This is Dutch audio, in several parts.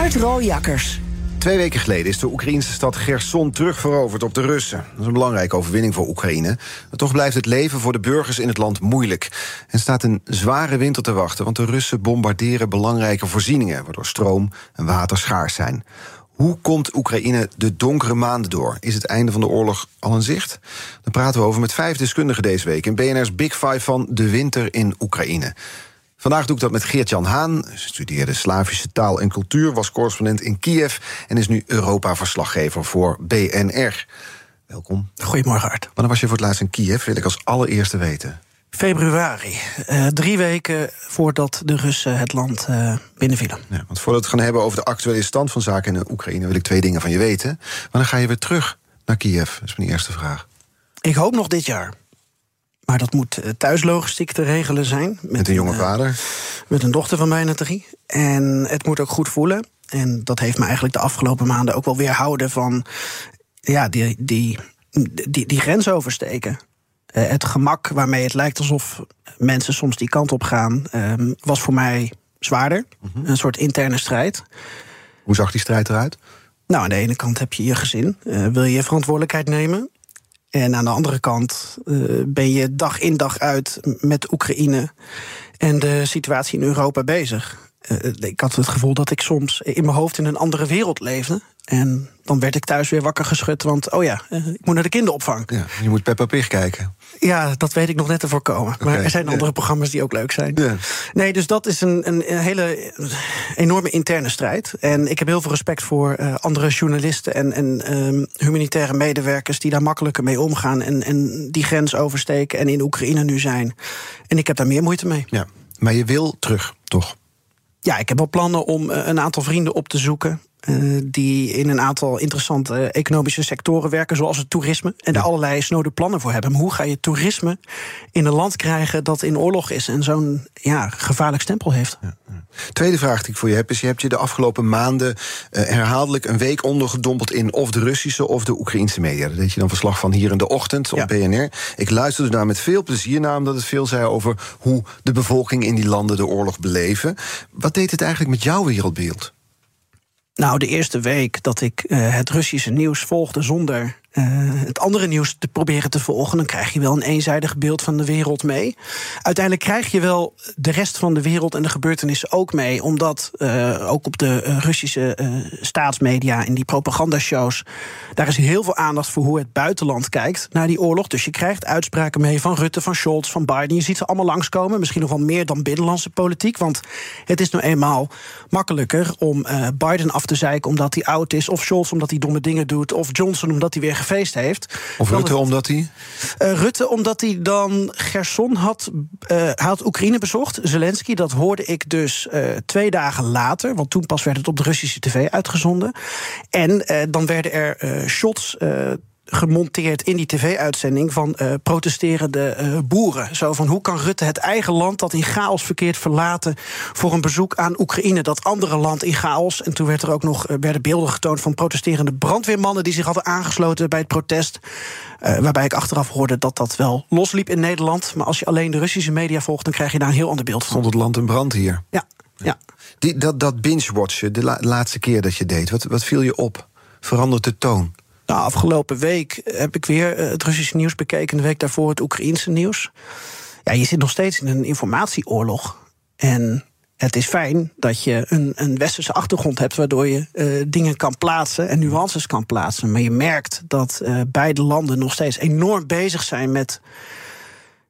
Art. Twee weken geleden is de Oekraïnse stad Gerson terugveroverd op de Russen. Dat is een belangrijke overwinning voor Oekraïne. Maar toch blijft het leven voor de burgers in het land moeilijk. En staat een zware winter te wachten, want de Russen bombarderen belangrijke voorzieningen, waardoor stroom en water schaars zijn. Hoe komt Oekraïne de donkere maanden door? Is het einde van de oorlog al in zicht? Daar praten we over met vijf deskundigen deze week in BNR's Big Five van de winter in Oekraïne. Vandaag doe ik dat met Geert-Jan Haan. Hij studeerde Slavische taal en cultuur, was correspondent in Kiev... en is nu Europa-verslaggever voor BNR. Welkom. Goedemorgen, Art. Wanneer was je voor het laatst in Kiev? Wil ik als allereerste weten. Februari. Uh, drie weken voordat de Russen het land uh, binnenvielen. Ja, want voordat we het gaan hebben over de actuele stand van zaken in de Oekraïne... wil ik twee dingen van je weten. Wanneer ga je weer terug naar Kiev? Dat is mijn eerste vraag. Ik hoop nog dit jaar. Maar dat moet eh, thuislogistiek te regelen zijn. Met, met een jonge vader? Uh, met een dochter van bijna drie. En het moet ook goed voelen. En dat heeft me eigenlijk de afgelopen maanden ook wel weerhouden van ja, die, die, die, die grens oversteken. Uh, het gemak waarmee het lijkt alsof mensen soms die kant op gaan, uh, was voor mij zwaarder. -hmm. Een soort interne strijd. Hoe zag die strijd eruit? Nou, aan de ene kant heb je je gezin. Wil je je verantwoordelijkheid nemen? En aan de andere kant uh, ben je dag in dag uit met Oekraïne en de situatie in Europa bezig. Uh, ik had het gevoel dat ik soms in mijn hoofd in een andere wereld leefde. En dan werd ik thuis weer wakker geschud, want oh ja, uh, ik moet naar de kinderopvang. Ja, je moet Peppa Pig kijken. Ja, dat weet ik nog net te voorkomen. Okay, maar er zijn andere programma's die ook leuk zijn. Nee, dus dat is een, een, hele enorme interne strijd. En ik heb heel veel respect voor uh, andere journalisten en, en um, humanitaire medewerkers die daar makkelijker mee omgaan en, en die grens oversteken en in Oekraïne nu zijn. En ik heb daar meer moeite mee. Ja, maar je wil terug, toch? Ja, ik heb wel plannen om een aantal vrienden op te zoeken. Uh, die in een aantal interessante economische sectoren werken, zoals het toerisme. En daar allerlei snode plannen voor hebben. Maar hoe ga je toerisme in een land krijgen dat in oorlog is en zo'n ja, gevaarlijk stempel heeft? Ja, ja. Tweede vraag die ik voor je heb is: je hebt je de afgelopen maanden uh, herhaaldelijk een week ondergedompeld in of de Russische of de Oekraïnse media. Daar deed je dan verslag van hier in de ochtend op ja. BNR. Ik luisterde daar met veel plezier naar, omdat het veel zei over hoe de bevolking in die landen de oorlog beleven. Wat deed het eigenlijk met jouw wereldbeeld? Nou, de eerste week dat ik uh, het Russische nieuws volgde zonder uh, het andere nieuws te proberen te volgen, dan krijg je wel een eenzijdig beeld van de wereld mee. Uiteindelijk krijg je wel de rest van de wereld en de gebeurtenissen ook mee, omdat uh, ook op de Russische staatsmedia en die propagandashows, daar is heel veel aandacht voor hoe het buitenland kijkt naar die oorlog. Dus je krijgt uitspraken mee van Rutte, van Scholz, van Biden. Je ziet ze allemaal langskomen, misschien nog wel meer dan binnenlandse politiek, want het is nou eenmaal makkelijker om Biden af te zeiken omdat hij oud is, of Scholz omdat hij domme dingen doet, of Johnson omdat hij weer gefeest heeft. Of Rutte het, omdat hij? Uh, Rutte omdat hij dan Gerson had, uh, had Oekraïne bezocht. Zelensky, dat hoorde ik dus uh, twee dagen later, want toen pas werd het op de Russische tv uitgezonden. En dan werden er shots gemonteerd in die tv-uitzending van uh, protesterende uh, boeren. Zo van hoe kan Rutte het eigen land dat in chaos verkeerd verlaten voor een bezoek aan Oekraïne, dat andere land in chaos. En toen werd er ook nog uh, werden beelden getoond van protesterende brandweermannen die zich hadden aangesloten bij het protest. waarbij ik achteraf hoorde dat dat wel losliep in Nederland. Maar als je alleen de Russische media volgt, dan krijg je daar een heel ander beeld van. Stond het land in brand hier? Ja. ja. Die, dat dat binge-watchen, de la laatste keer dat je deed, wat, wat viel je op? Verandert de toon? Nou, afgelopen week heb ik weer het Russische nieuws bekeken. De week daarvoor het Oekraïense nieuws. Ja, je zit nog steeds in een informatieoorlog. En het is fijn dat je een, een westerse achtergrond hebt, waardoor je uh, dingen kan plaatsen en nuances kan plaatsen. Maar je merkt dat uh, beide landen nog steeds enorm bezig zijn met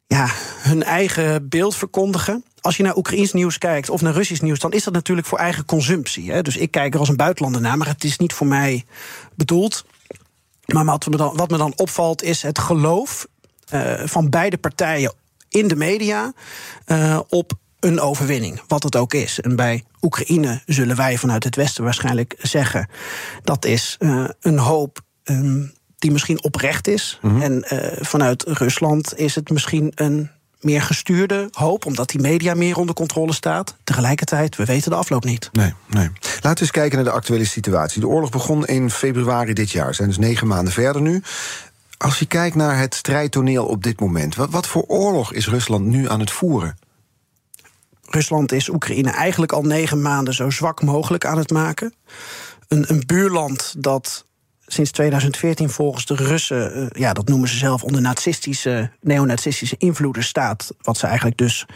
ja, hun eigen beeld verkondigen. Als je naar Oekraïns nieuws kijkt of naar Russisch nieuws, dan is dat natuurlijk voor eigen consumptie. Hè? Dus ik kijk er als een buitenlander naar, maar het is niet voor mij bedoeld. Maar wat me dan, wat me dan opvalt is het geloof uh, van beide partijen in de media uh, op een overwinning, wat het ook is. En bij Oekraïne zullen wij vanuit het Westen waarschijnlijk zeggen dat is uh, een hoop. Um, die misschien oprecht is. Mm-hmm. En vanuit Rusland is het misschien een meer gestuurde hoop, omdat die media meer onder controle staat. Tegelijkertijd, we weten de afloop niet. Nee, nee. Laten we eens kijken naar de actuele situatie. De oorlog begon in februari dit jaar. Zijn dus negen maanden verder nu. Als je kijkt naar het strijdtoneel op dit moment, wat, wat voor oorlog is Rusland nu aan het voeren? Rusland is Oekraïne eigenlijk al negen maanden zo zwak mogelijk aan het maken. Een, een buurland dat sinds 2014 volgens de Russen, uh, ja, dat noemen ze zelf onder nazistische, neonazistische invloeden staat. Wat ze eigenlijk dus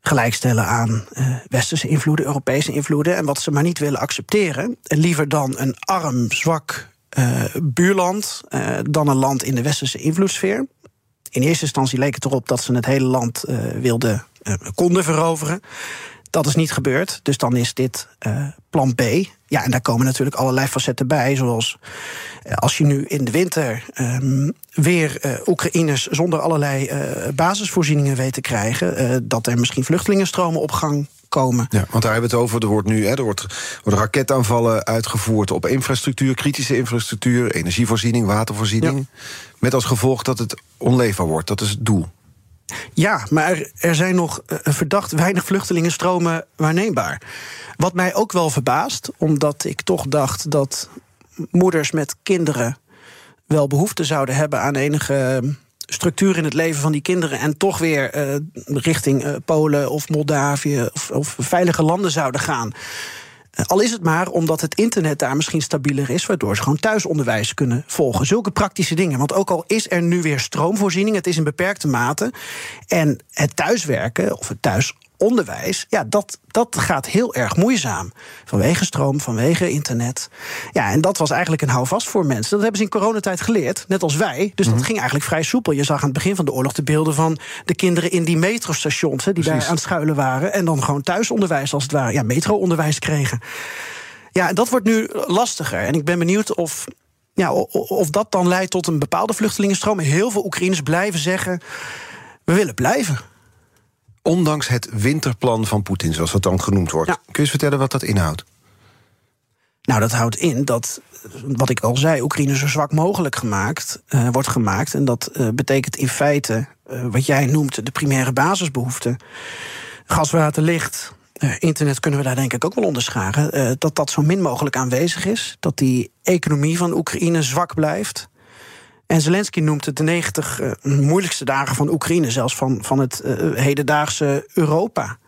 gelijkstellen aan uh, westerse invloeden, Europese invloeden. En wat ze maar niet willen accepteren. liever dan een arm, zwak uh, buurland dan een land in de westerse invloedssfeer. In eerste instantie leek het erop dat ze het hele land wilden, konden veroveren. Dat is niet gebeurd, dus dan is dit plan B. Ja, en daar komen natuurlijk allerlei facetten bij, zoals uh, als je nu in de winter um, weer uh, Oekraïners zonder allerlei basisvoorzieningen weet te krijgen, dat er misschien vluchtelingenstromen op gang komen. Ja, want daar hebben we het over. Er, wordt nu, hè, er wordt, worden raketaanvallen uitgevoerd op infrastructuur, kritische infrastructuur, energievoorziening, watervoorziening. Ja. Met als gevolg dat het onleefbaar wordt. Dat is het doel. Ja, maar er zijn nog uh, verdacht weinig vluchtelingenstromen waarneembaar. Wat mij ook wel verbaast, omdat ik toch dacht dat moeders met kinderen wel behoefte zouden hebben aan enige structuur in het leven van die kinderen en toch weer uh, richting uh, Polen of Moldavië of, of veilige landen zouden gaan. Al is het maar omdat het internet daar misschien stabieler is, waardoor ze gewoon thuisonderwijs kunnen volgen. Zulke praktische dingen. Want ook al is er nu weer stroomvoorziening, het is in beperkte mate. En het thuiswerken of het thuis onderwijs, ja, dat, dat gaat heel erg moeizaam. Vanwege stroom, vanwege internet. Ja, en dat was eigenlijk een houvast voor mensen. Dat hebben ze in coronatijd geleerd, net als wij. Dus dat mhm. ging eigenlijk vrij soepel. Je zag aan het begin van de oorlog de beelden van de kinderen in die metrostations, hè, die daar aan het schuilen waren. En dan gewoon thuisonderwijs, als het ware. Ja, metroonderwijs kregen. Ja, en dat wordt nu lastiger. En ik ben benieuwd of ja, of dat dan leidt tot een bepaalde vluchtelingenstroom. Heel veel Oekraïners blijven zeggen: we willen blijven. Ondanks het winterplan van Poetin, zoals dat dan genoemd wordt. Kun je eens vertellen wat dat inhoudt? Nou, dat houdt in dat, wat ik al zei, Oekraïne zo zwak mogelijk gemaakt, uh, wordt gemaakt. En dat uh, betekent in feite, uh, wat jij noemt, de primaire basisbehoeften. Gas, water, licht, internet kunnen we daar denk ik ook wel onderscharen. dat dat zo min mogelijk aanwezig is. Dat die economie van Oekraïne zwak blijft. En Zelensky noemt het de 90 uh, moeilijkste dagen van Oekraïne, zelfs van, van het uh, hedendaagse Europa.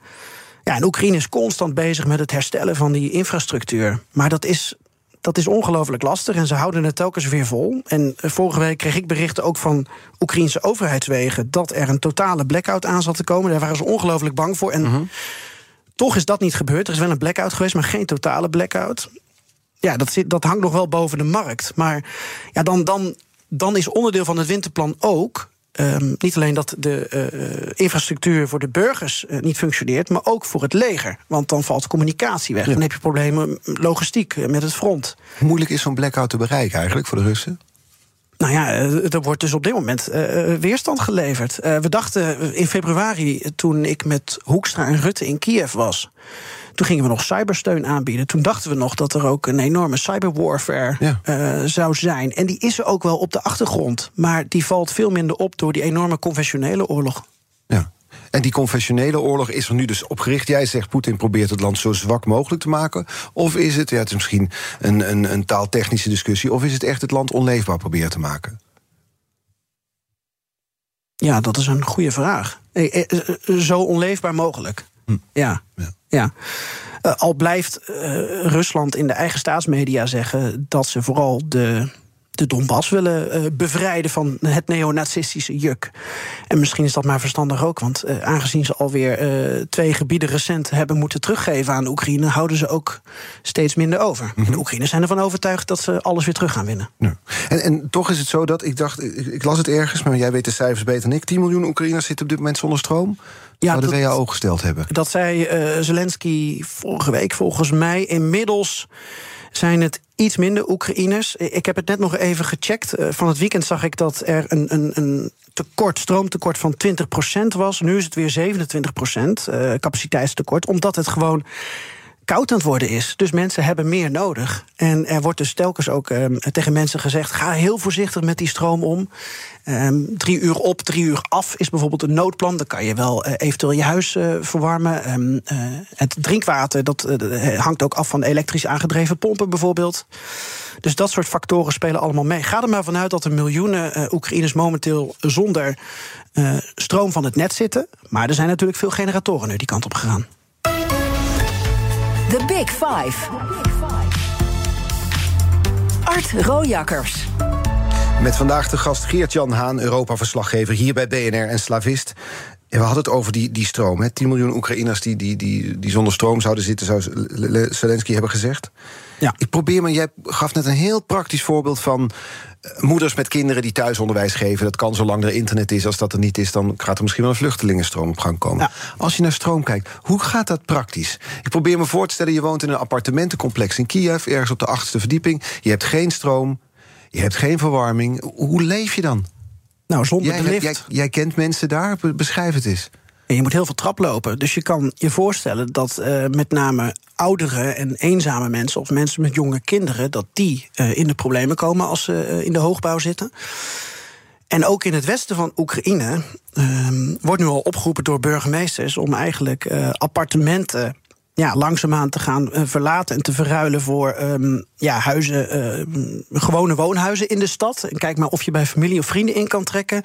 Ja, en Oekraïne is constant bezig met het herstellen van die infrastructuur. Maar dat is, dat is ongelooflijk lastig en ze houden het telkens weer vol. En uh, vorige week kreeg ik berichten ook van Oekraïnse overheidswegen dat er een totale blackout aan zat te komen. Daar waren ze ongelooflijk bang voor. En mm-hmm. toch is dat niet gebeurd. Er is wel een blackout geweest, maar geen totale blackout. Ja, dat, zit, dat hangt nog wel boven de markt. Maar ja, dan, dan dan is onderdeel van het winterplan ook. Um, niet alleen dat de uh, infrastructuur voor de burgers uh, niet functioneert, maar ook voor het leger. Want dan valt communicatie weg. Ja. Dan heb je problemen logistiek met het front. Hoe moeilijk is zo'n blackout te bereiken eigenlijk voor de Russen? Nou ja, er wordt dus op dit moment weerstand geleverd. We dachten in februari, toen ik met Hoekstra en Rutte in Kiev was. Toen gingen we nog cybersteun aanbieden. Toen dachten we nog dat er ook een enorme cyberwarfare ja. uh, zou zijn. En die is er ook wel op de achtergrond. Maar die valt veel minder op door die enorme conventionele oorlog. Ja. En die conventionele oorlog is er nu dus opgericht. Jij zegt Poetin probeert het land zo zwak mogelijk te maken. Of is het, ja, het is misschien een, een, een taaltechnische discussie, of is het echt het land onleefbaar proberen te maken? Ja, dat is een goede vraag. Eh, eh, zo onleefbaar mogelijk. Hm. Ja. ja. ja. Uh, al blijft uh, Rusland in de eigen staatsmedia zeggen dat ze vooral de de Donbass willen uh, bevrijden van het neonazistische juk. En misschien is dat maar verstandig ook, want uh, aangezien ze alweer uh, twee gebieden recent hebben moeten teruggeven aan de Oekraïne, houden ze ook steeds minder over. Mm -hmm. De Oekraïners zijn ervan overtuigd dat ze alles weer terug gaan winnen. Ja. En, en, toch is het zo dat ik dacht, ik, ik, las het ergens, maar jij weet de cijfers beter dan ik. 10 miljoen Oekraïners zitten op dit moment zonder stroom. Ja, zou de dat, WHO gesteld hebben. Dat zei Zelensky vorige week volgens mij. Inmiddels zijn het iets minder Oekraïners. Ik heb het net nog even gecheckt. Eh, van het weekend zag ik dat er een, een, een tekort, stroomtekort van 20% was. Nu is het weer 27% uh, capaciteitstekort. Omdat het gewoon koud worden is. Dus mensen hebben meer nodig. En er wordt dus telkens ook um, tegen mensen gezegd: ga heel voorzichtig met die stroom om. Um, drie uur op, drie uur af is bijvoorbeeld een noodplan. Dan kan je wel uh, eventueel je huis uh, verwarmen. Um, uh, het drinkwater dat, hangt ook af van elektrisch aangedreven pompen bijvoorbeeld. Dus dat soort factoren spelen allemaal mee. Ga er maar vanuit dat er miljoenen Oekraïners momenteel zonder stroom van het net zitten. Maar er zijn natuurlijk veel generatoren nu die kant op gegaan. The Big Five. Art Rojakkers. Met vandaag de gast Geert-Jan Haan, Europa-verslaggever hier bij BNR en Slavist. En we hadden het over die, die stroom. Hè? 10 miljoen Oekraïners die, die, die, die zonder stroom zouden zitten, zou Zelensky hebben gezegd. Ja. Ik probeer maar, jij gaf net een heel praktisch voorbeeld van moeders met kinderen die thuisonderwijs geven. Dat kan zolang er internet is. Als dat er niet is, dan gaat er misschien wel een vluchtelingenstroom op gang komen. Als je naar stroom kijkt, hoe gaat dat praktisch? Ik probeer me voor te stellen, je woont in een appartementencomplex in Kiev, ergens op de achtste verdieping. Je hebt geen stroom, je hebt geen verwarming. Hoe leef je dan? Nou, zonder jij, de lift. Jij, jij, kent mensen daar, beschrijf het eens. En je moet heel veel trap lopen. Dus je kan je voorstellen dat uh, met name oudere en eenzame mensen... of mensen met jonge kinderen, dat die uh, in de problemen komen... als ze uh, in de hoogbouw zitten. En ook in het westen van Oekraïne ehm, wordt nu al opgeroepen door burgemeesters... om eigenlijk appartementen ja, langzaamaan te gaan uh, verlaten en te verruilen voor um, ja, huizen, uh, gewone woonhuizen in de stad. En kijk maar of je bij familie of vrienden in kan trekken.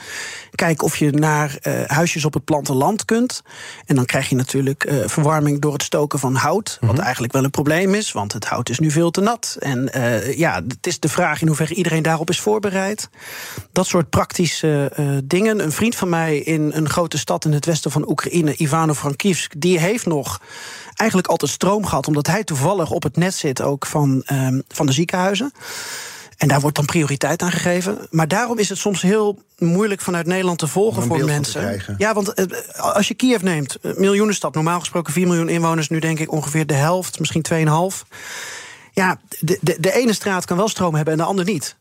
Kijk of je naar uh, huisjes op het platteland kunt. En dan krijg je natuurlijk verwarming door het stoken van hout. Wat mhm. eigenlijk wel een probleem is, want het hout is nu veel te nat. En ja, het is de vraag in hoeverre iedereen daarop is voorbereid. Dat soort praktische dingen. Een vriend van mij in een grote stad in het westen van Oekraïne, Ivano-Frankivsk, die heeft nog eigenlijk altijd stroom gehad, omdat hij toevallig op het net zit ook van, um, van de ziekenhuizen. En daar wordt dan prioriteit aan gegeven. Maar daarom is het soms heel moeilijk vanuit Nederland te volgen voor mensen. Ja, want eh, als je Kiev neemt, miljoenenstad, normaal gesproken 4 miljoen inwoners, nu denk ik ongeveer de helft, misschien 2,5. Ja, de, de, de ene straat kan wel stroom hebben en de andere niet.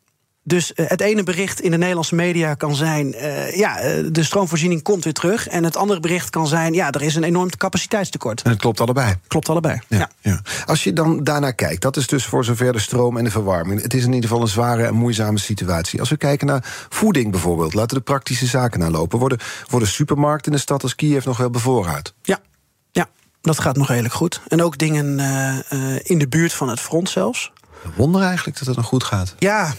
Dus uh, het ene bericht in de Nederlandse media kan zijn: uh, ja, uh, de stroomvoorziening komt weer terug. En het andere bericht kan zijn: ja, er is een enorm capaciteitstekort. En het klopt allebei. Klopt allebei. Ja, ja. ja. Als je dan daarnaar kijkt, dat is dus voor zover de stroom en de verwarming. Het is in ieder geval een zware en moeizame situatie. Als we kijken naar voeding bijvoorbeeld, laten we de praktische zaken nalopen. Worden, worden supermarkten in de stad als Kiev nog wel bevoorraad? Ja. Ja, dat gaat nog redelijk goed. En ook dingen in de buurt van het front zelfs. Wonder eigenlijk dat het nog goed gaat. Ja,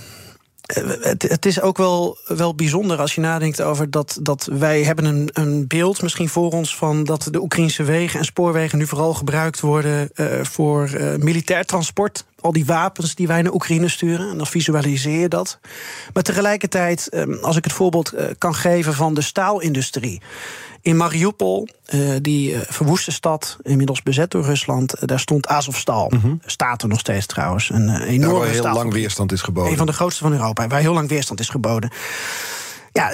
het, het, is ook wel, wel bijzonder als je nadenkt over dat, dat wij hebben een, een beeld misschien voor ons van dat de Oekraïnse wegen en spoorwegen nu vooral gebruikt worden uh, voor uh, militair transport. Al die wapens die wij naar Oekraïne sturen. En dan visualiseer je dat. Maar tegelijkertijd, um, als ik het voorbeeld kan geven van de staalindustrie. In Mariupol, uh, die uh, verwoeste stad, inmiddels bezet door Rusland, uh, daar stond Azovstal. Mm -hmm. Staat er nog steeds trouwens. Een enorme ja, waar heel lang weerstand is geboden. Een van de grootste van Europa, waar heel lang weerstand is geboden. Ja,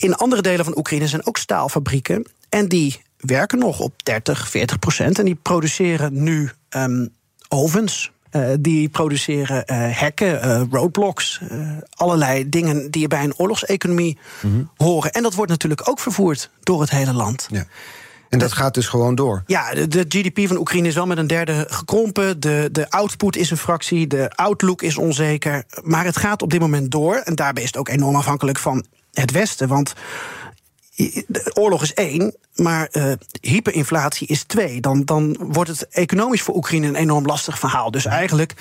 in andere delen van Oekraïne zijn ook staalfabrieken. En die werken nog op 30, 40 procent. En die produceren nu um, ovens. Uh, die produceren uh, hekken, uh, roadblocks, allerlei dingen die bij een oorlogseconomie mm -hmm. horen. En dat wordt natuurlijk ook vervoerd door het hele land. Ja. En dat gaat dus gewoon door? Ja, de, de, GDP van Oekraïne is wel met een derde gekrompen. De, de output is een fractie, de outlook is onzeker. Maar het gaat op dit moment door. En daarbij is het ook enorm afhankelijk van het Westen. Want de oorlog is één, maar uh, hyperinflatie is twee. Dan, dan wordt het economisch voor Oekraïne een enorm lastig verhaal. Dus eigenlijk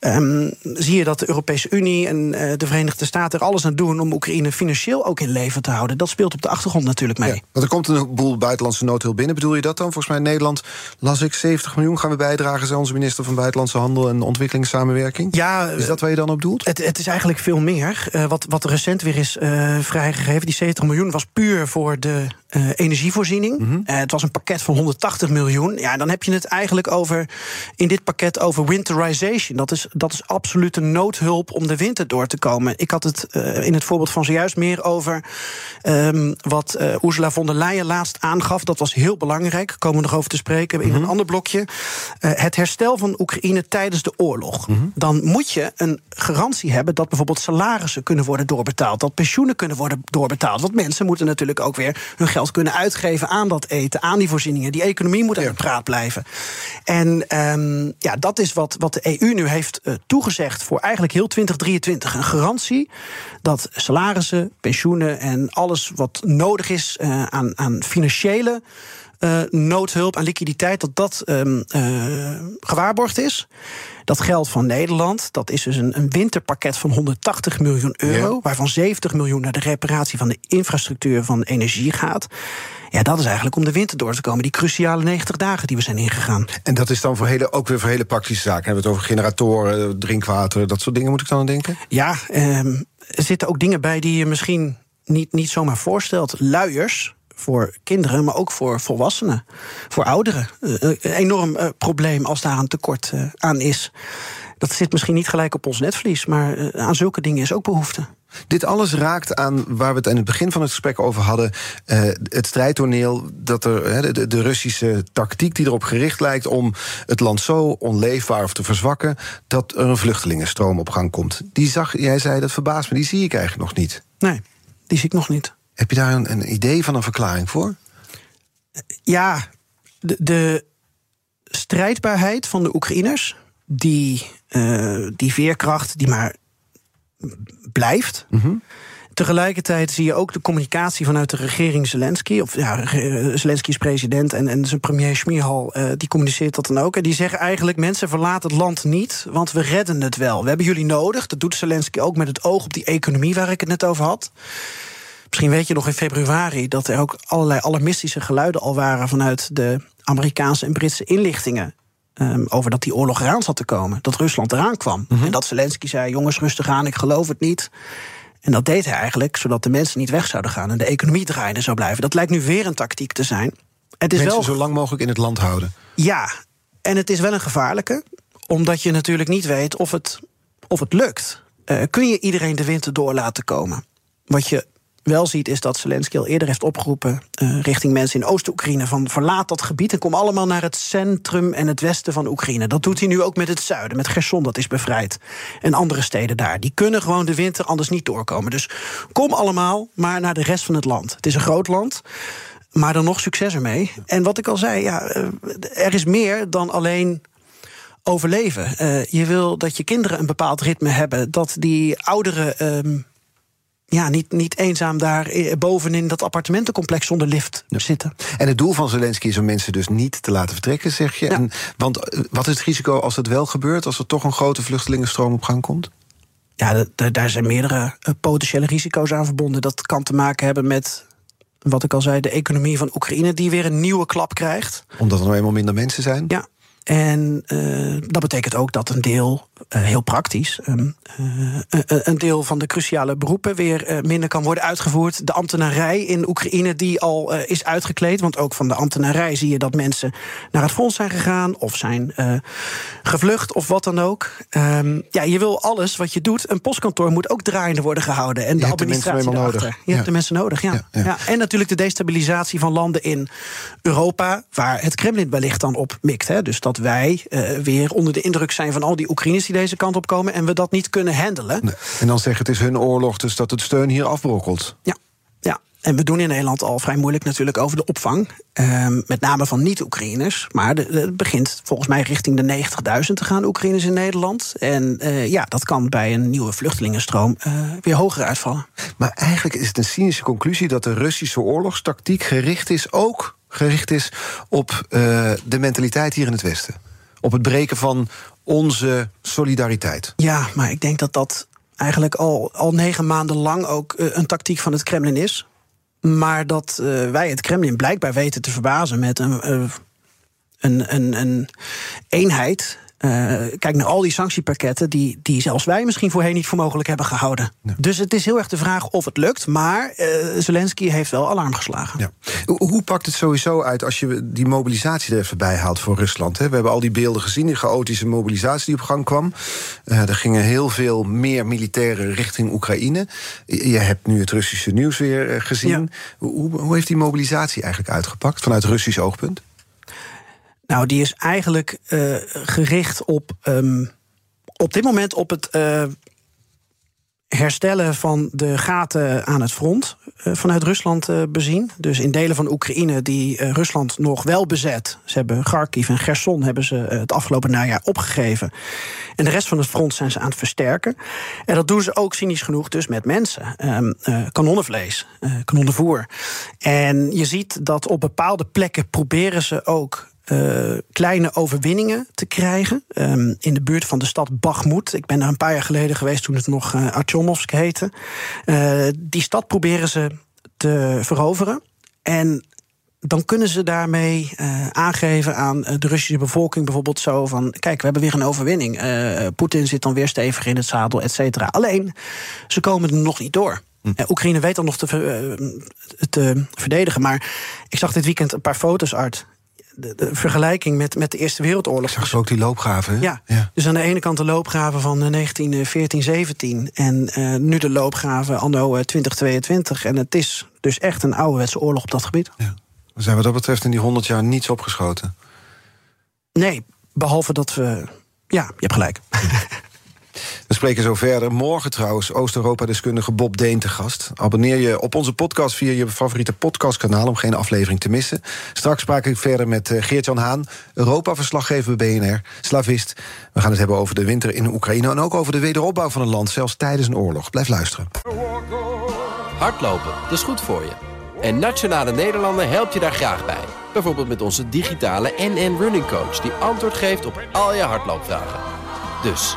um, zie je dat de Europese Unie en uh, de Verenigde Staten er alles aan doen om Oekraïne financieel ook in leven te houden. Dat speelt op de achtergrond natuurlijk mee. Ja, want er komt een boel buitenlandse noodhulp binnen. Bedoel je dat dan? Volgens mij in Nederland las ik 70 miljoen gaan we bijdragen, zei onze minister van Buitenlandse Handel en Ontwikkelingssamenwerking. Ja, is dat waar je dan op doelt? Het, het is eigenlijk veel meer. Uh, wat, wat recent weer is vrijgegeven, die 70 miljoen was puur voor de uh, energievoorziening. Mm het was een pakket van 180 miljoen. Ja, dan heb je het eigenlijk over in dit pakket over winterization. Dat is, dat is absolute noodhulp om de winter door te komen. Ik had het uh, in het voorbeeld van zojuist meer over um, wat Ursula von der Leyen laatst aangaf. Dat was heel belangrijk. Komen we nog over te spreken in mm -hmm. een ander blokje. het herstel van Oekraïne tijdens de oorlog. Mm -hmm. Dan moet je een garantie hebben dat bijvoorbeeld salarissen kunnen worden doorbetaald. Dat pensioenen kunnen worden doorbetaald. Want mensen moeten natuurlijk ook weer hun geld kunnen uitgeven aan dat eten, aan die voorzieningen. Die economie moet aan de praat blijven. En um, ja, dat is wat, wat de EU nu heeft uh, toegezegd voor eigenlijk heel 2023. Een garantie dat salarissen, pensioenen en alles wat nodig is uh, aan, aan financiële noodhulp, aan liquiditeit, dat dat um, uh, gewaarborgd is. Dat geld van Nederland, dat is dus een, een winterpakket van 180 miljoen euro, ja. waarvan 70 miljoen naar de reparatie van de infrastructuur van energie gaat. Ja, dat is eigenlijk om de winter door te komen. Die cruciale 90 dagen die we zijn ingegaan. En dat is dan voor hele, ook weer voor hele praktische zaken. Hebben we het over generatoren, drinkwater, dat soort dingen moet ik dan aan denken? Ja, um, er zitten ook dingen bij die je misschien niet, niet zomaar voorstelt. Luiers, voor kinderen, maar ook voor volwassenen, voor ouderen. Een enorm uh, probleem als daar een tekort aan is. Dat zit misschien niet gelijk op ons netvlies, maar aan zulke dingen is ook behoefte. Dit alles raakt aan waar we het in het begin van het gesprek over hadden. Uh, het strijdtoneel, dat er, de, de, Russische tactiek die erop gericht lijkt om het land zo onleefbaar of te verzwakken. dat er een vluchtelingenstroom op gang komt. Die zag, jij zei dat verbaast me, die zie ik eigenlijk nog niet. Nee, die zie ik nog niet. Heb je daar een, een idee van een verklaring voor? Ja, de, de strijdbaarheid van de Oekraïners, die, uh, die veerkracht die maar blijft. Mm -hmm. Tegelijkertijd zie je ook de communicatie vanuit de regering Zelensky. Of ja, Zelensky is president en, en zijn premier Schmierhal, uh, die communiceert dat dan ook. En die zeggen eigenlijk: mensen verlaten het land niet, want we redden het wel. We hebben jullie nodig. Dat doet Zelensky ook met het oog op die economie waar ik het net over had. Misschien weet je nog in februari dat er ook allerlei alarmistische geluiden al waren vanuit de Amerikaanse en Britse inlichtingen. Um, over dat die oorlog eraan zat te komen. Dat Rusland eraan kwam. Mm -hmm. En dat Zelensky zei: jongens, rustig aan, ik geloof het niet. En dat deed hij eigenlijk zodat de mensen niet weg zouden gaan en de economie draaiende zou blijven. Dat lijkt nu weer een tactiek te zijn. Het is mensen wel... zo lang mogelijk in het land houden. Ja, en het is wel een gevaarlijke, omdat je natuurlijk niet weet of het, of het lukt. Uh, kun je iedereen de winter door laten komen? Wat je wel ziet, is dat Zelensky al eerder heeft opgeroepen uh, richting mensen in Oost-Oekraïne: van verlaat dat gebied en kom allemaal naar het centrum en het westen van Oekraïne. Dat doet hij nu ook met het zuiden, met Gerson, dat is bevrijd. En andere steden daar. Die kunnen gewoon de winter anders niet doorkomen. Dus kom allemaal maar naar de rest van het land. Het is een groot land. Maar dan nog succes ermee. En wat ik al zei, ja, er is meer dan alleen overleven. Uh, je wil dat je kinderen een bepaald ritme hebben. Dat die ouderen. Um, ja, niet, niet eenzaam daar bovenin dat appartementencomplex zonder lift ja. zitten. En het doel van Zelensky is om mensen dus niet te laten vertrekken, zeg je. Ja. En, want wat is het risico als het wel gebeurt, als er toch een grote vluchtelingenstroom op gang komt? Ja, daar zijn meerdere potentiële risico's aan verbonden. Dat kan te maken hebben met wat ik al zei, de economie van Oekraïne, die weer een nieuwe klap krijgt. Omdat er nou eenmaal minder mensen zijn? Ja, en uh, dat betekent ook dat een deel, uh, heel praktisch, um, uh, een deel van de cruciale beroepen weer minder kan worden uitgevoerd. De ambtenarij in Oekraïne die al is uitgekleed. Want ook van de ambtenarij zie je dat mensen naar het fonds zijn gegaan of zijn gevlucht of wat dan ook. Um, ja, je wil alles wat je doet. Een postkantoor moet ook draaiende worden gehouden. En je de administratie de nodig. Je ja. hebt de mensen nodig, ja. Ja, ja. En natuurlijk de destabilisatie van landen in Europa, waar het Kremlin wellicht dan op mikt. Hè. Dus dat wij weer onder de indruk zijn van al die Oekraïners die deze kant op komen en we dat niet kunnen handelen. Nee. En dan zeggen het is hun oorlog, dus dat het steun hier afbrokkelt. Ja. Ja, en we doen in Nederland al vrij moeilijk natuurlijk over de opvang. Um, met name van niet-Oekraïners. Maar het begint volgens mij richting de 90.000 te gaan, Oekraïners in Nederland. En uh, ja, dat kan bij een nieuwe vluchtelingenstroom uh, weer hoger uitvallen. Maar eigenlijk is het een cynische conclusie dat de Russische oorlogstactiek gericht is ook gericht is op uh, de mentaliteit hier in het Westen. Op het breken van onze solidariteit. Ja, maar ik denk dat dat eigenlijk al, al negen maanden lang ook uh, een tactiek van het Kremlin is. Maar dat uh, wij het Kremlin blijkbaar weten te verbazen met een, een, een, een eenheid Uh, kijk naar al die sanctiepakketten die, die zelfs wij misschien voorheen niet voor mogelijk hebben gehouden. Dus het is heel erg de vraag of het lukt. Maar uh, Zelensky heeft wel alarm geslagen. Ja. Hoe pakt het sowieso uit als je die mobilisatie er even bij haalt voor Rusland? Hè? We hebben al die beelden gezien, die chaotische mobilisatie die op gang kwam. Uh, er gingen heel veel meer militairen richting Oekraïne. Je hebt nu het Russische nieuws weer gezien. Ja. Hoe, hoe heeft die mobilisatie eigenlijk uitgepakt vanuit Russisch oogpunt? Nou, die is eigenlijk uh, gericht op, um, op dit moment op het uh, herstellen van de gaten aan het front uh, vanuit Rusland bezien. Dus in delen van Oekraïne die Rusland nog wel bezet. Ze hebben Kharkiv en Gerson hebben ze het afgelopen najaar opgegeven. En de rest van het front zijn ze aan het versterken. En dat doen ze ook cynisch genoeg dus met mensen. Um, kanonnenvlees, kanonnenvoer. En je ziet dat op bepaalde plekken proberen ze ook uh, kleine overwinningen te krijgen. Um, in de buurt van de stad Bakhmut. Ik ben daar een paar jaar geleden geweest toen het nog uh, Artyomovsk heette. Uh, die stad proberen ze te veroveren. En dan kunnen ze daarmee uh, aangeven aan de Russische bevolking bijvoorbeeld zo van... kijk, we hebben weer een overwinning. Uh, Poetin zit dan weer stevig in het zadel, et cetera. Alleen, ze komen er nog niet door. Hm. Oekraïne weet dan nog te, te, verdedigen. Maar ik zag dit weekend een paar foto's uit de, de, vergelijking met, met de Eerste Wereldoorlog. Zag ook die loopgraven? Ja. ja. Dus aan de ene kant de loopgraven van 1914, 17 en uh, nu de loopgraven anno 2022. En het is dus echt een ouderwetse oorlog op dat gebied. Ja. We zijn wat dat betreft in die 100 jaar niets opgeschoten. Nee, behalve dat we. Ja, je hebt gelijk. We spreken zo verder. Morgen trouwens Oost-Europa-deskundige Bob Deen te gast. Abonneer je op onze podcast via je favoriete podcastkanaal... om geen aflevering te missen. Straks spraak ik verder met eh, Geert-Jan Haan... Europa-verslaggever bij BNR, slavist. We gaan het hebben over de winter in Oekraïne... en ook over de wederopbouw van een land, zelfs tijdens een oorlog. Blijf luisteren. Hardlopen, dat is goed voor je. En Nationale Nederlanden helpt je daar graag bij. Bijvoorbeeld met onze digitale NN Running Coach... die antwoord geeft op al je hardloopvragen. Dus...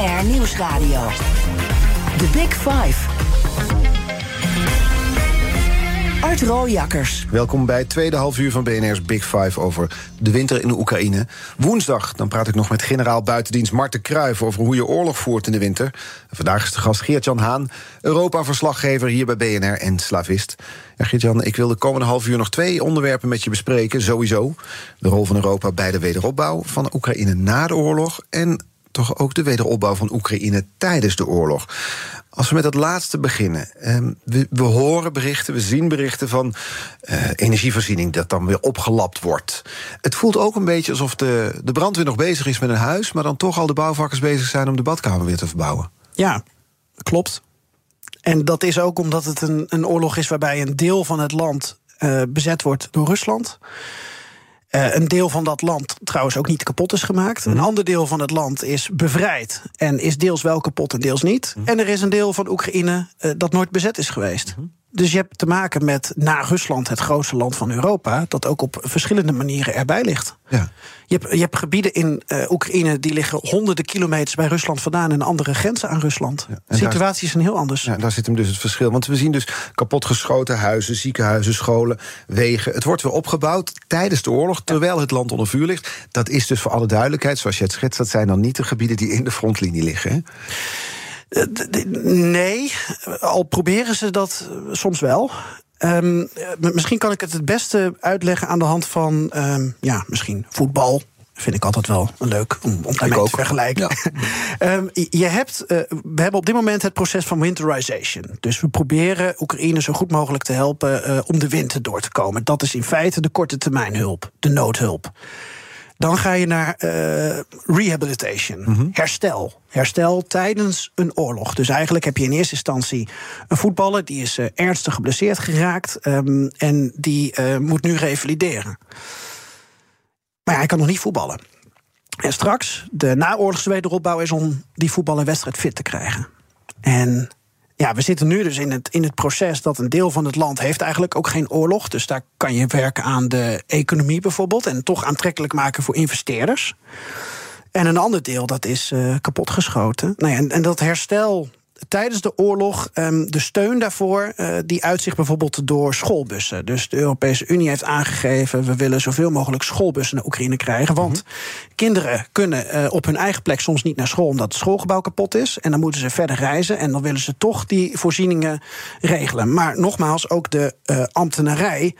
BNR Nieuwsradio. The Big Five. Art Rooijakkers. Welkom bij het tweede half uur van BNR's Big Five over de winter in de Oekraïne. Woensdag dan praat ik nog met generaal buitendienst Marten Kruijf... over hoe je oorlog voert in de winter. vandaag is de gast Geert-Jan Haan, Europa-verslaggever hier bij BNR en slavist. Ja, Geert-Jan, ik wil de komende half uur nog twee onderwerpen met je bespreken. Sowieso de rol van Europa bij de wederopbouw van Oekraïne na de oorlog... en toch ook de wederopbouw van Oekraïne tijdens de oorlog. Als we met dat laatste beginnen. Ehm, we, we, horen berichten, we zien berichten van uh, energievoorziening dat dan weer opgelapt wordt. Het voelt ook een beetje alsof de, de brandweer nog bezig is met een huis, maar dan toch al de bouwvakkers bezig zijn om de badkamer weer te verbouwen. Ja, klopt. En dat is ook omdat het een, een oorlog is waarbij een deel van het land uh, bezet wordt door Rusland. Uh, een deel van dat land trouwens ook niet kapot is gemaakt. Een ander deel van het land is bevrijd en is deels wel kapot en deels niet. En er is een deel van Oekraïne uh, dat nooit bezet is geweest. Dus je hebt te maken met, na Rusland, het grootste land van Europa, dat ook op verschillende manieren erbij ligt. Ja. Je, hebt, je hebt gebieden in uh, Oekraïne die liggen honderden kilometers bij Rusland vandaan en andere grenzen aan Rusland. Ja, de situatie is een heel anders. Ja, daar zit hem dus het verschil. Want we zien dus kapotgeschoten huizen, ziekenhuizen, scholen, wegen. Het wordt weer opgebouwd tijdens de oorlog, terwijl het land onder vuur ligt. Dat is dus voor alle duidelijkheid, zoals je het schetst, dat zijn dan niet de gebieden die in de frontlinie liggen. Hè? Nee, al proberen ze dat soms wel. Um, misschien kan ik het het beste uitleggen aan de hand van, um, ja, misschien voetbal. Vind ik altijd wel leuk om, om daarmee te vergelijken. Ja. um, je hebt, uh, we hebben op dit moment het proces van winterization. Dus we proberen Oekraïne zo goed mogelijk te helpen uh, om de winter door te komen. Dat is in feite de korte termijn hulp, de noodhulp. Dan ga je naar uh, rehabilitation, mm -hmm. herstel. Herstel tijdens een oorlog. Dus eigenlijk heb je in eerste instantie een voetballer die is uh, ernstig geblesseerd geraakt um, en die uh, moet nu revalideren. Maar ja, hij kan nog niet voetballen. En straks, de naoorlogse wederopbouw is om die voetballenwedstrijd fit te krijgen. En ja, we zitten nu dus in het, in het proces dat een deel van het land heeft eigenlijk ook geen oorlog. Dus daar kan je werken aan de economie bijvoorbeeld. En toch aantrekkelijk maken voor investeerders. En een ander deel dat is uh, kapotgeschoten. Nou ja, en, en dat herstel tijdens de oorlog um, de steun daarvoor, uh, die uitzicht bijvoorbeeld door schoolbussen. Dus de Europese Unie heeft aangegeven: we willen zoveel mogelijk schoolbussen naar Oekraïne krijgen. Want mm -hmm. kinderen kunnen uh, op hun eigen plek soms niet naar school omdat het schoolgebouw kapot is. En dan moeten ze verder reizen. En dan willen ze toch die voorzieningen regelen. Maar nogmaals, ook de uh, ambtenarij,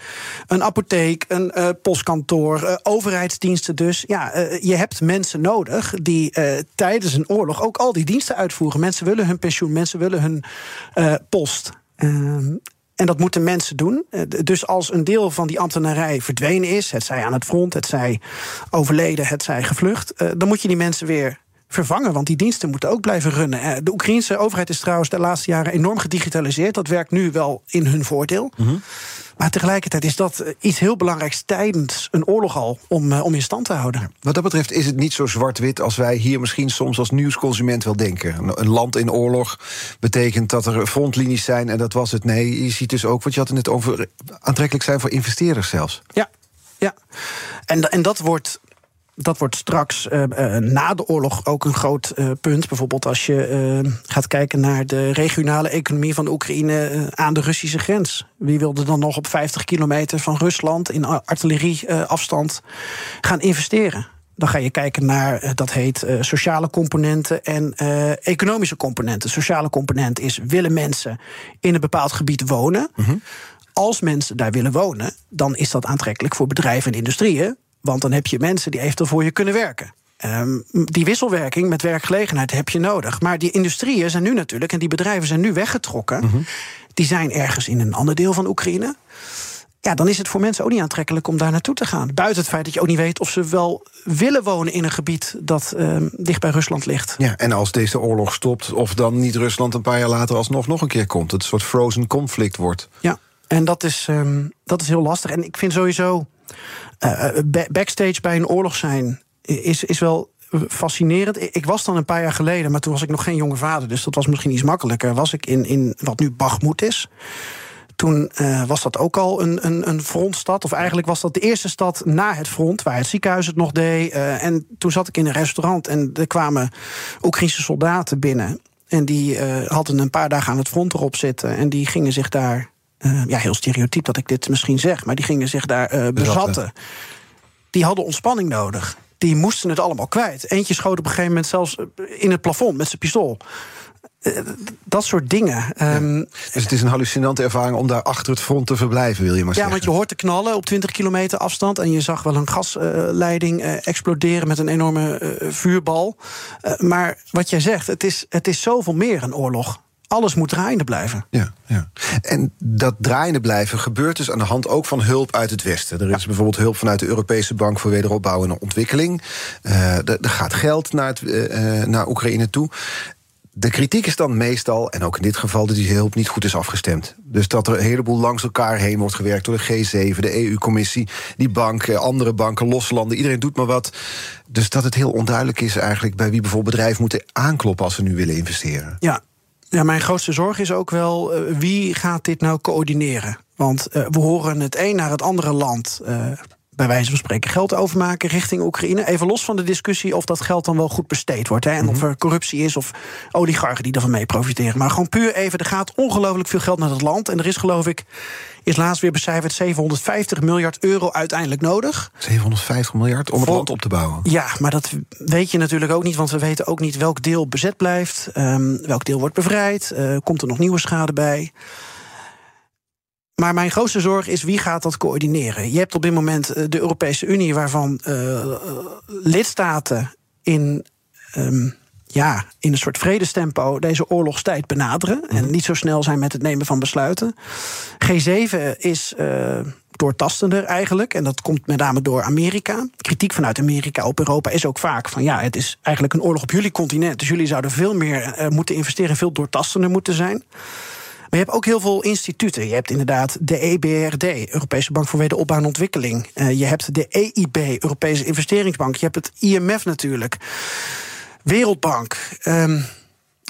een apotheek, een postkantoor, overheidsdiensten. Dus ja, je hebt mensen nodig die tijdens een oorlog ook al die diensten uitvoeren. Mensen willen hun pensioen Mensen willen hun uh, post. Uh, en dat moeten mensen doen. Dus als een deel van die ambtenarij verdwenen is, het zij aan het front, het zij overleden, het zij gevlucht, uh, dan moet je die mensen weer vervangen, want die diensten moeten ook blijven runnen. De Oekraïnse overheid is trouwens de laatste jaren enorm gedigitaliseerd. Dat werkt nu wel in hun voordeel. Mm -hmm. Maar tegelijkertijd is dat iets heel belangrijks tijdens een oorlog al om, uh, om in stand te houden. Wat dat betreft is het niet zo zwart-wit als wij hier misschien soms als nieuwsconsument wel denken. Een land in oorlog betekent dat er frontlinies zijn en dat was het. Nee, je ziet dus ook, wat je had het net over, aantrekkelijk zijn voor investeerders zelfs. Ja, ja. En, en dat wordt dat wordt straks uh, uh, na de oorlog ook een groot uh, punt. Bijvoorbeeld als je gaat kijken naar de regionale economie van de Oekraïne aan de Russische grens. Wie wilde dan nog op 50 kilometer van Rusland in artillerieafstand gaan investeren? Dan ga je kijken naar, dat heet sociale componenten en economische componenten. Sociale component is, willen mensen in een bepaald gebied wonen? -hmm. Als mensen daar willen wonen, dan is dat aantrekkelijk voor bedrijven en industrieën. Want dan heb je mensen die eventueel voor je kunnen werken. Um, die wisselwerking met werkgelegenheid heb je nodig. Maar die industrieën zijn nu natuurlijk, en die bedrijven zijn nu weggetrokken. Mm -hmm. Die zijn ergens in een ander deel van Oekraïne. Ja, dan is het voor mensen ook niet aantrekkelijk om daar naartoe te gaan. Buiten het feit dat je ook niet weet of ze wel willen wonen in een gebied dat um, dicht bij Rusland ligt. Ja, en als deze oorlog stopt, of dan niet Rusland een paar jaar later alsnog nog een keer komt. Het een soort frozen conflict wordt. Ja, en dat is, um, dat is heel lastig. En ik vind sowieso. Uh, backstage bij een oorlog zijn is, is wel fascinerend. Ik was dan een paar jaar geleden, maar toen was ik nog geen jonge vader, dus dat was misschien iets makkelijker. Was ik in, in wat nu Bagmoed is. Toen uh, was dat ook al een, een, een frontstad. Of eigenlijk was dat de eerste stad na het front, waar het ziekenhuis het nog deed. En toen zat ik in een restaurant en er kwamen Oekraïnse soldaten binnen. En die hadden een paar dagen aan het front erop zitten. En die gingen zich daar uh, ja, heel stereotyp dat ik dit misschien zeg, maar die gingen zich daar uh, bezatten. Die hadden ontspanning nodig. Die moesten het allemaal kwijt. Eentje schoot op een gegeven moment zelfs in het plafond met zijn pistool. Uh, dat soort dingen. Ja. Um, dus het is een hallucinante ervaring om daar achter het front te verblijven, wil je maar ja, zeggen? Ja, want je hoort te knallen op 20 kilometer afstand. En je zag wel een gasleiding uh, exploderen met een enorme vuurbal. maar wat jij zegt, het is, het is zoveel meer een oorlog alles moet draaiende blijven. Ja, ja. En dat draaiende blijven gebeurt dus aan de hand ook van hulp uit het Westen. Er is ja. bijvoorbeeld hulp vanuit de Europese Bank voor Wederopbouw en Ontwikkeling. Uh, er gaat geld naar, het, uh, naar Oekraïne toe. De kritiek is dan meestal, en ook in dit geval, dat die hulp niet goed is afgestemd. Dus dat er een heleboel langs elkaar heen wordt gewerkt door de G7, de EU-commissie, die banken, andere banken, losse landen. Iedereen doet maar wat. Dus dat het heel onduidelijk is eigenlijk bij wie bijvoorbeeld bedrijven moeten aankloppen als ze nu willen investeren. Ja, ja, mijn grootste zorg is ook wel uh, wie gaat dit nou coördineren? Want uh, we horen het een naar het andere land. Uh, bij wijze van spreken geld overmaken richting Oekraïne. Even los van de discussie of dat geld dan wel goed besteed wordt. Hè, en mm -hmm. of er corruptie is of oligarchen die ervan mee profiteren. Maar gewoon puur even, er gaat ongelooflijk veel geld naar dat land. En er is geloof ik, is laatst weer becijferd 750 miljard euro uiteindelijk nodig. 750 miljard om het land op te bouwen? Ja, maar dat weet je natuurlijk ook niet. Want we weten ook niet welk deel bezet blijft. Um, welk deel wordt bevrijd. Uh, komt er nog nieuwe schade bij. Maar mijn grootste zorg is wie gaat dat coördineren. Je hebt op dit moment de Europese Unie, waarvan uh, lidstaten in. Um, ja, in een soort vredestempo deze oorlogstijd benaderen. En niet zo snel zijn met het nemen van besluiten. G7 is uh, doortastender eigenlijk. En dat komt met name door Amerika. Kritiek vanuit Amerika op Europa is ook vaak van... ja, het is eigenlijk een oorlog op jullie continent. Dus jullie zouden veel meer uh, moeten investeren... en veel doortastender moeten zijn. Je hebt ook heel veel instituten. Je hebt inderdaad de EBRD, Europese Bank voor Wederopbouw en Ontwikkeling. Uh, je hebt de EIB, Europese Investeringsbank. Je hebt het IMF natuurlijk. Wereldbank. Um,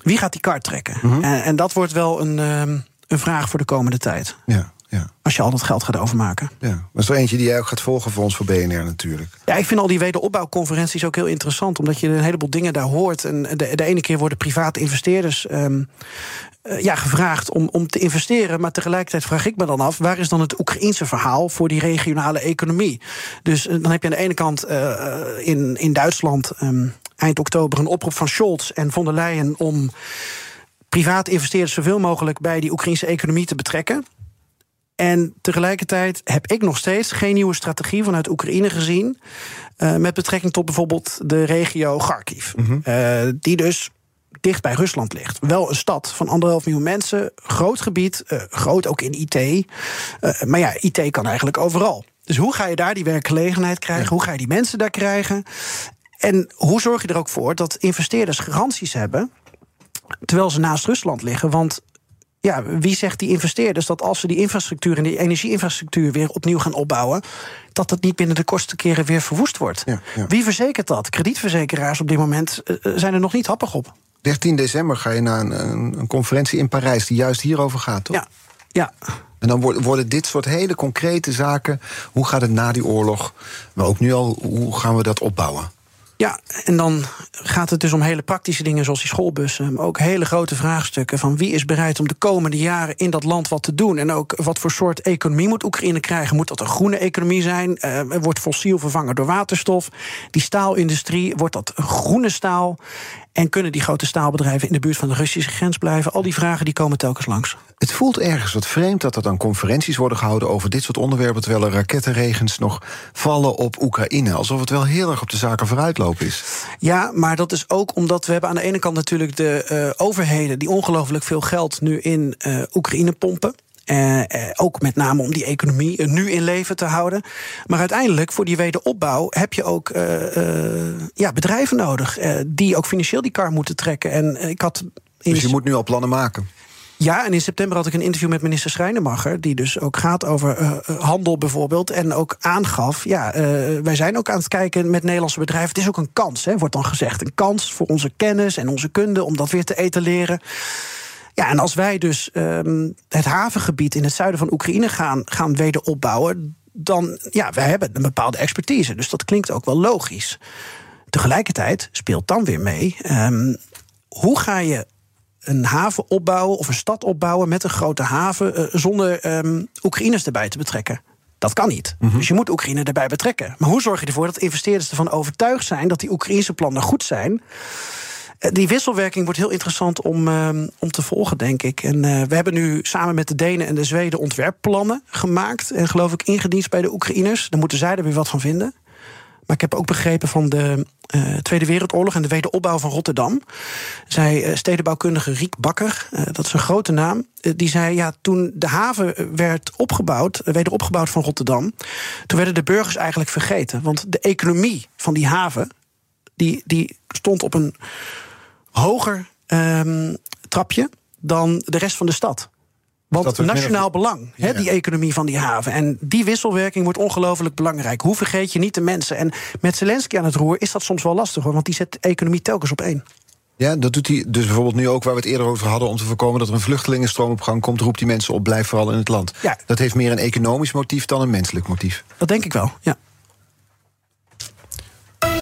wie gaat die kaart trekken? Mm -hmm. en, en, dat wordt wel een, um, een vraag voor de komende tijd. Ja. Ja. Als je al dat geld gaat overmaken. Ja, is er eentje die jij ook gaat volgen voor ons voor BNR natuurlijk. Ja, ik vind al die wederopbouwconferenties ook heel interessant. Omdat je een heleboel dingen daar hoort. En de, de ene keer worden private investeerders um, uh, ja, gevraagd om, om te investeren. Maar tegelijkertijd vraag ik me dan af... waar is dan het Oekraïense verhaal voor die regionale economie? Dus uh, dan heb je aan de ene kant uh, in, in Duitsland... Um, eind oktober een oproep van Scholz en von der Leyen... om private investeerders zoveel mogelijk bij die Oekraïnse economie te betrekken. En tegelijkertijd heb ik nog steeds geen nieuwe strategie vanuit Oekraïne gezien. Uh, met betrekking tot bijvoorbeeld de regio Kharkiv. Mm -hmm. uh, die dus dicht bij Rusland ligt. Wel een stad van anderhalf miljoen mensen, groot gebied, uh, groot ook in IT. maar ja, IT kan eigenlijk overal. Dus hoe ga je daar die werkgelegenheid krijgen? Ja. Hoe ga je die mensen daar krijgen? En hoe zorg je er ook voor dat investeerders garanties hebben terwijl ze naast Rusland liggen? Want ja, wie zegt die investeerders dat als ze die infrastructuur en die energieinfrastructuur weer opnieuw gaan opbouwen, dat het niet binnen de kortste keren weer verwoest wordt? Ja, ja. Wie verzekert dat? Kredietverzekeraars op dit moment uh, zijn er nog niet happig op. 13 december ga je naar een, een, een, conferentie in Parijs die juist hierover gaat, toch? Ja. ja. En dan worden dit soort hele concrete zaken. Hoe gaat het na die oorlog? Maar ook nu al, hoe gaan we dat opbouwen? Ja, en dan gaat het dus om hele praktische dingen zoals die schoolbussen. Maar ook hele grote vraagstukken van wie is bereid om de komende jaren in dat land wat te doen. En ook wat voor soort economie moet Oekraïne krijgen. Moet dat een groene economie zijn? Uh, wordt fossiel vervangen door waterstof? Die staalindustrie, wordt dat groene staal? En kunnen die grote staalbedrijven in de buurt van de Russische grens blijven? Al die vragen die komen telkens langs. Het voelt ergens wat vreemd dat er dan conferenties worden gehouden over dit soort onderwerpen, terwijl er rakettenregens nog vallen op Oekraïne. Alsof het wel heel erg op de zaken vooruitlopen is. Ja, maar dat is ook omdat we hebben aan de ene kant natuurlijk de uh, overheden die ongelooflijk veel geld nu in uh, Oekraïne pompen. Uh, uh, ook met name om die economie uh, nu in leven te houden. Maar uiteindelijk, voor die wederopbouw, heb je ook ja, bedrijven nodig. die ook financieel die kar moeten trekken. En ik had. Dus je moet nu al plannen maken. Ja, en in september had ik een interview met minister Schrijnemacher... die dus ook gaat over uh, handel bijvoorbeeld... en ook aangaf, ja, uh, wij zijn ook aan het kijken met Nederlandse bedrijven... het is ook een kans, hè, wordt dan gezegd. Een kans voor onze kennis en onze kunde om dat weer te etaleren. Ja, en als wij dus um, het havengebied in het zuiden van Oekraïne gaan, gaan wederopbouwen... dan, ja, wij hebben een bepaalde expertise. Dus dat klinkt ook wel logisch. Tegelijkertijd speelt dan weer mee... Um, hoe ga je een haven opbouwen of een stad opbouwen met een grote haven uh, zonder um, Oekraïners erbij te betrekken. Dat kan niet. Mm -hmm. Dus je moet Oekraïne erbij betrekken. Maar hoe zorg je ervoor dat investeerders ervan overtuigd zijn dat die Oekraïnse plannen goed zijn? Uh, die wisselwerking wordt heel interessant om, uh, om te volgen, denk ik. En uh, we hebben nu samen met de Denen en de Zweden ontwerpplannen gemaakt. En geloof ik ingediend bij de Oekraïners. Dan moeten zij er weer wat van vinden. Maar ik heb ook begrepen van de uh, Tweede Wereldoorlog en de wederopbouw van Rotterdam. Zij stedenbouwkundige Riek Bakker, dat is een grote naam. die zei: ja, toen de haven werd opgebouwd, wederopgebouwd van Rotterdam, toen werden de burgers eigenlijk vergeten. Want de economie van die haven, die, die stond op een hoger um, trapje dan de rest van de stad. Want nationaal belang, ja. he, die economie van die haven. En die wisselwerking wordt ongelooflijk belangrijk. Hoe vergeet je niet de mensen? En met Zelensky aan het roer is dat soms wel lastig hoor, want die zet de economie telkens op één. Ja, dat doet hij dus bijvoorbeeld nu ook waar we het eerder over hadden... om te voorkomen dat er een vluchtelingenstroom op gang komt... roept die mensen op, blijf vooral in het land. Ja. Dat heeft meer een economisch motief dan een menselijk motief. Dat denk ik wel, ja.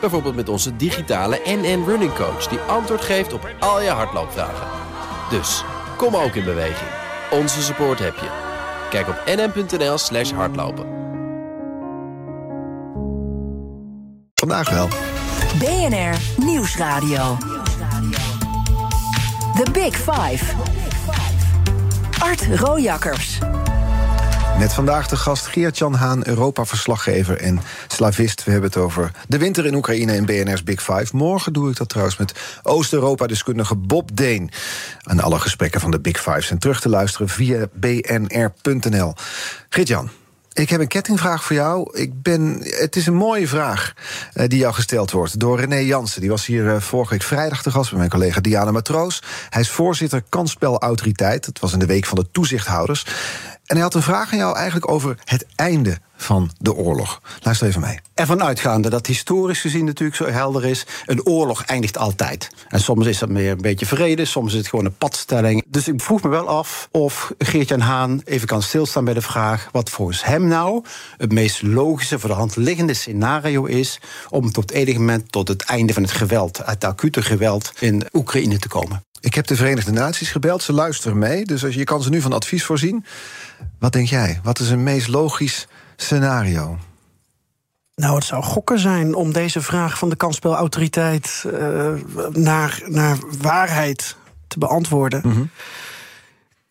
Bijvoorbeeld met onze digitale NN Running Coach... die antwoord geeft op al je hardloopvragen. Dus, kom ook in beweging. Onze support heb je. Kijk op nn.nl slash hardlopen. Vandaag wel. BNR Nieuwsradio. The Big Five. Art Rojakkers. Met vandaag de gast Geert-Jan Haan, Europa-verslaggever en slavist. We hebben het over de winter in Oekraïne in BNR's Big Five. Morgen doe ik dat trouwens met Oost-Europa-deskundige Bob Deen. En alle gesprekken van de Big Five zijn terug te luisteren via bnr.nl. Geert-Jan, ik heb een kettingvraag voor jou. Ik ben, het is een mooie vraag uh, die jou gesteld wordt door René Jansen. Die was hier uh, vorige week vrijdag te gast met mijn collega Diana Matroos. Hij is voorzitter Kansspelautoriteit. Het was in de week van de toezichthouders. En hij had een vraag aan jou eigenlijk over het einde van de oorlog. Luister even mee. Ervan uitgaande dat historisch gezien natuurlijk zo helder is... een oorlog eindigt altijd. En soms is dat meer een beetje vrede, soms is het gewoon een padstelling. Dus ik vroeg me wel af of Geert-Jan Haan even kan stilstaan bij de vraag... wat volgens hem nou het meest logische, voor de hand liggende scenario is... om tot enig moment tot het einde van het geweld... het acute geweld in Oekraïne te komen. Ik heb de Verenigde Naties gebeld, ze luisteren mee. Dus als je kan ze nu van advies voorzien. Wat denk jij? Wat is een meest logisch scenario? Nou, het zou gokken zijn om deze vraag van de kansspelautoriteit uh, naar, naar waarheid te beantwoorden. Mm -hmm.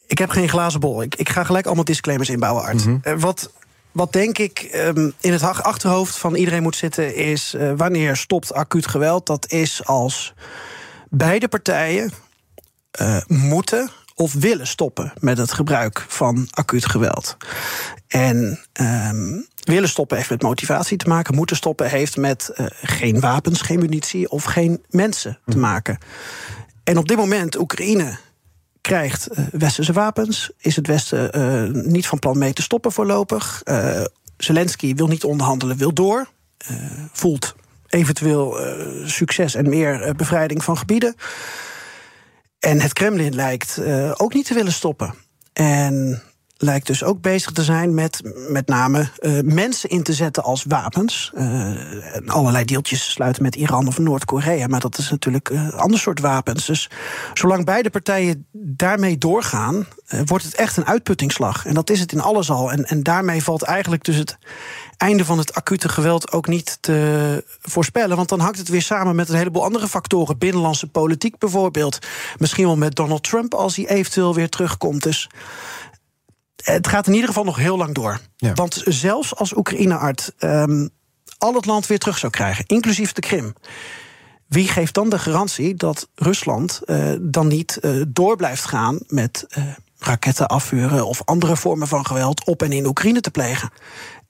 Ik heb geen glazen bol. Ik, ik ga gelijk allemaal disclaimers inbouwen, Art. Mm -hmm. uh, wat, wat denk ik um, in het achterhoofd van iedereen moet zitten, is uh, wanneer stopt acuut geweld? Dat is als beide partijen moeten of willen stoppen met het gebruik van acuut geweld. En um, willen stoppen heeft met motivatie te maken. Moeten stoppen heeft met uh, geen wapens, geen munitie of geen mensen te maken. En op dit moment, Oekraïne krijgt uh, westerse wapens. Is het Westen uh, niet van plan mee te stoppen voorlopig. Zelensky wil niet onderhandelen, wil door. voelt eventueel succes en meer bevrijding van gebieden. En het Kremlin lijkt uh, ook niet te willen stoppen. En lijkt dus ook bezig te zijn met met name uh, mensen in te zetten als wapens. Uh, allerlei deeltjes sluiten met Iran of Noord-Korea, maar dat is natuurlijk een ander soort wapens. Dus zolang beide partijen daarmee doorgaan, wordt het echt een uitputtingsslag. En dat is het in alles al. En, en daarmee valt eigenlijk dus het einde van het acute geweld ook niet te voorspellen. Want dan hangt het weer samen met een heleboel andere factoren. Binnenlandse politiek bijvoorbeeld. Misschien wel met Donald Trump als hij eventueel weer terugkomt. Dus het gaat in ieder geval nog heel lang door. Ja. Want zelfs als Oekraïne-art um, al het land weer terug zou krijgen, inclusief de Krim. Wie geeft dan de garantie dat Rusland uh, dan niet uh, door blijft gaan met uh, raketten afvuren of andere vormen van geweld op en in Oekraïne te plegen?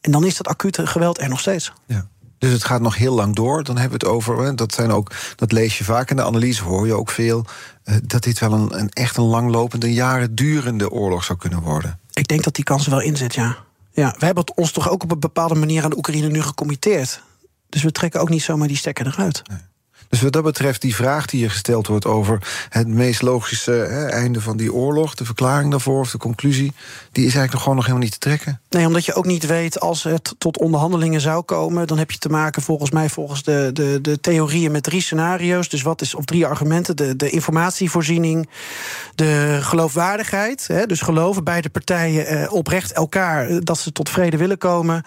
En dan is dat acute geweld er nog steeds. Ja. Dus het gaat nog heel lang door. Dan hebben we het over. Dat, zijn ook, dat lees je vaak in de analyse, hoor je ook veel. dat dit wel een, een echt een langlopende, jaren durende oorlog zou kunnen worden. Ik denk dat die kans er wel in zit, ja. ja. We hebben ons toch ook op een bepaalde manier aan de Oekraïne nu gecommitteerd. Dus we trekken ook niet zomaar die stekker eruit. Nee. Dus wat dat betreft, die vraag die hier gesteld wordt over het meest logische hè, einde van die oorlog, de verklaring daarvoor of de conclusie, die is eigenlijk nog gewoon nog helemaal niet te trekken. Nee, omdat je ook niet weet als het tot onderhandelingen zou komen, dan heb je te maken volgens mij volgens de, de, de theorieën met drie scenario's. Dus wat is op drie argumenten? De, de informatievoorziening, de geloofwaardigheid. Hè, dus geloven beide partijen eh, oprecht elkaar eh, dat ze tot vrede willen komen.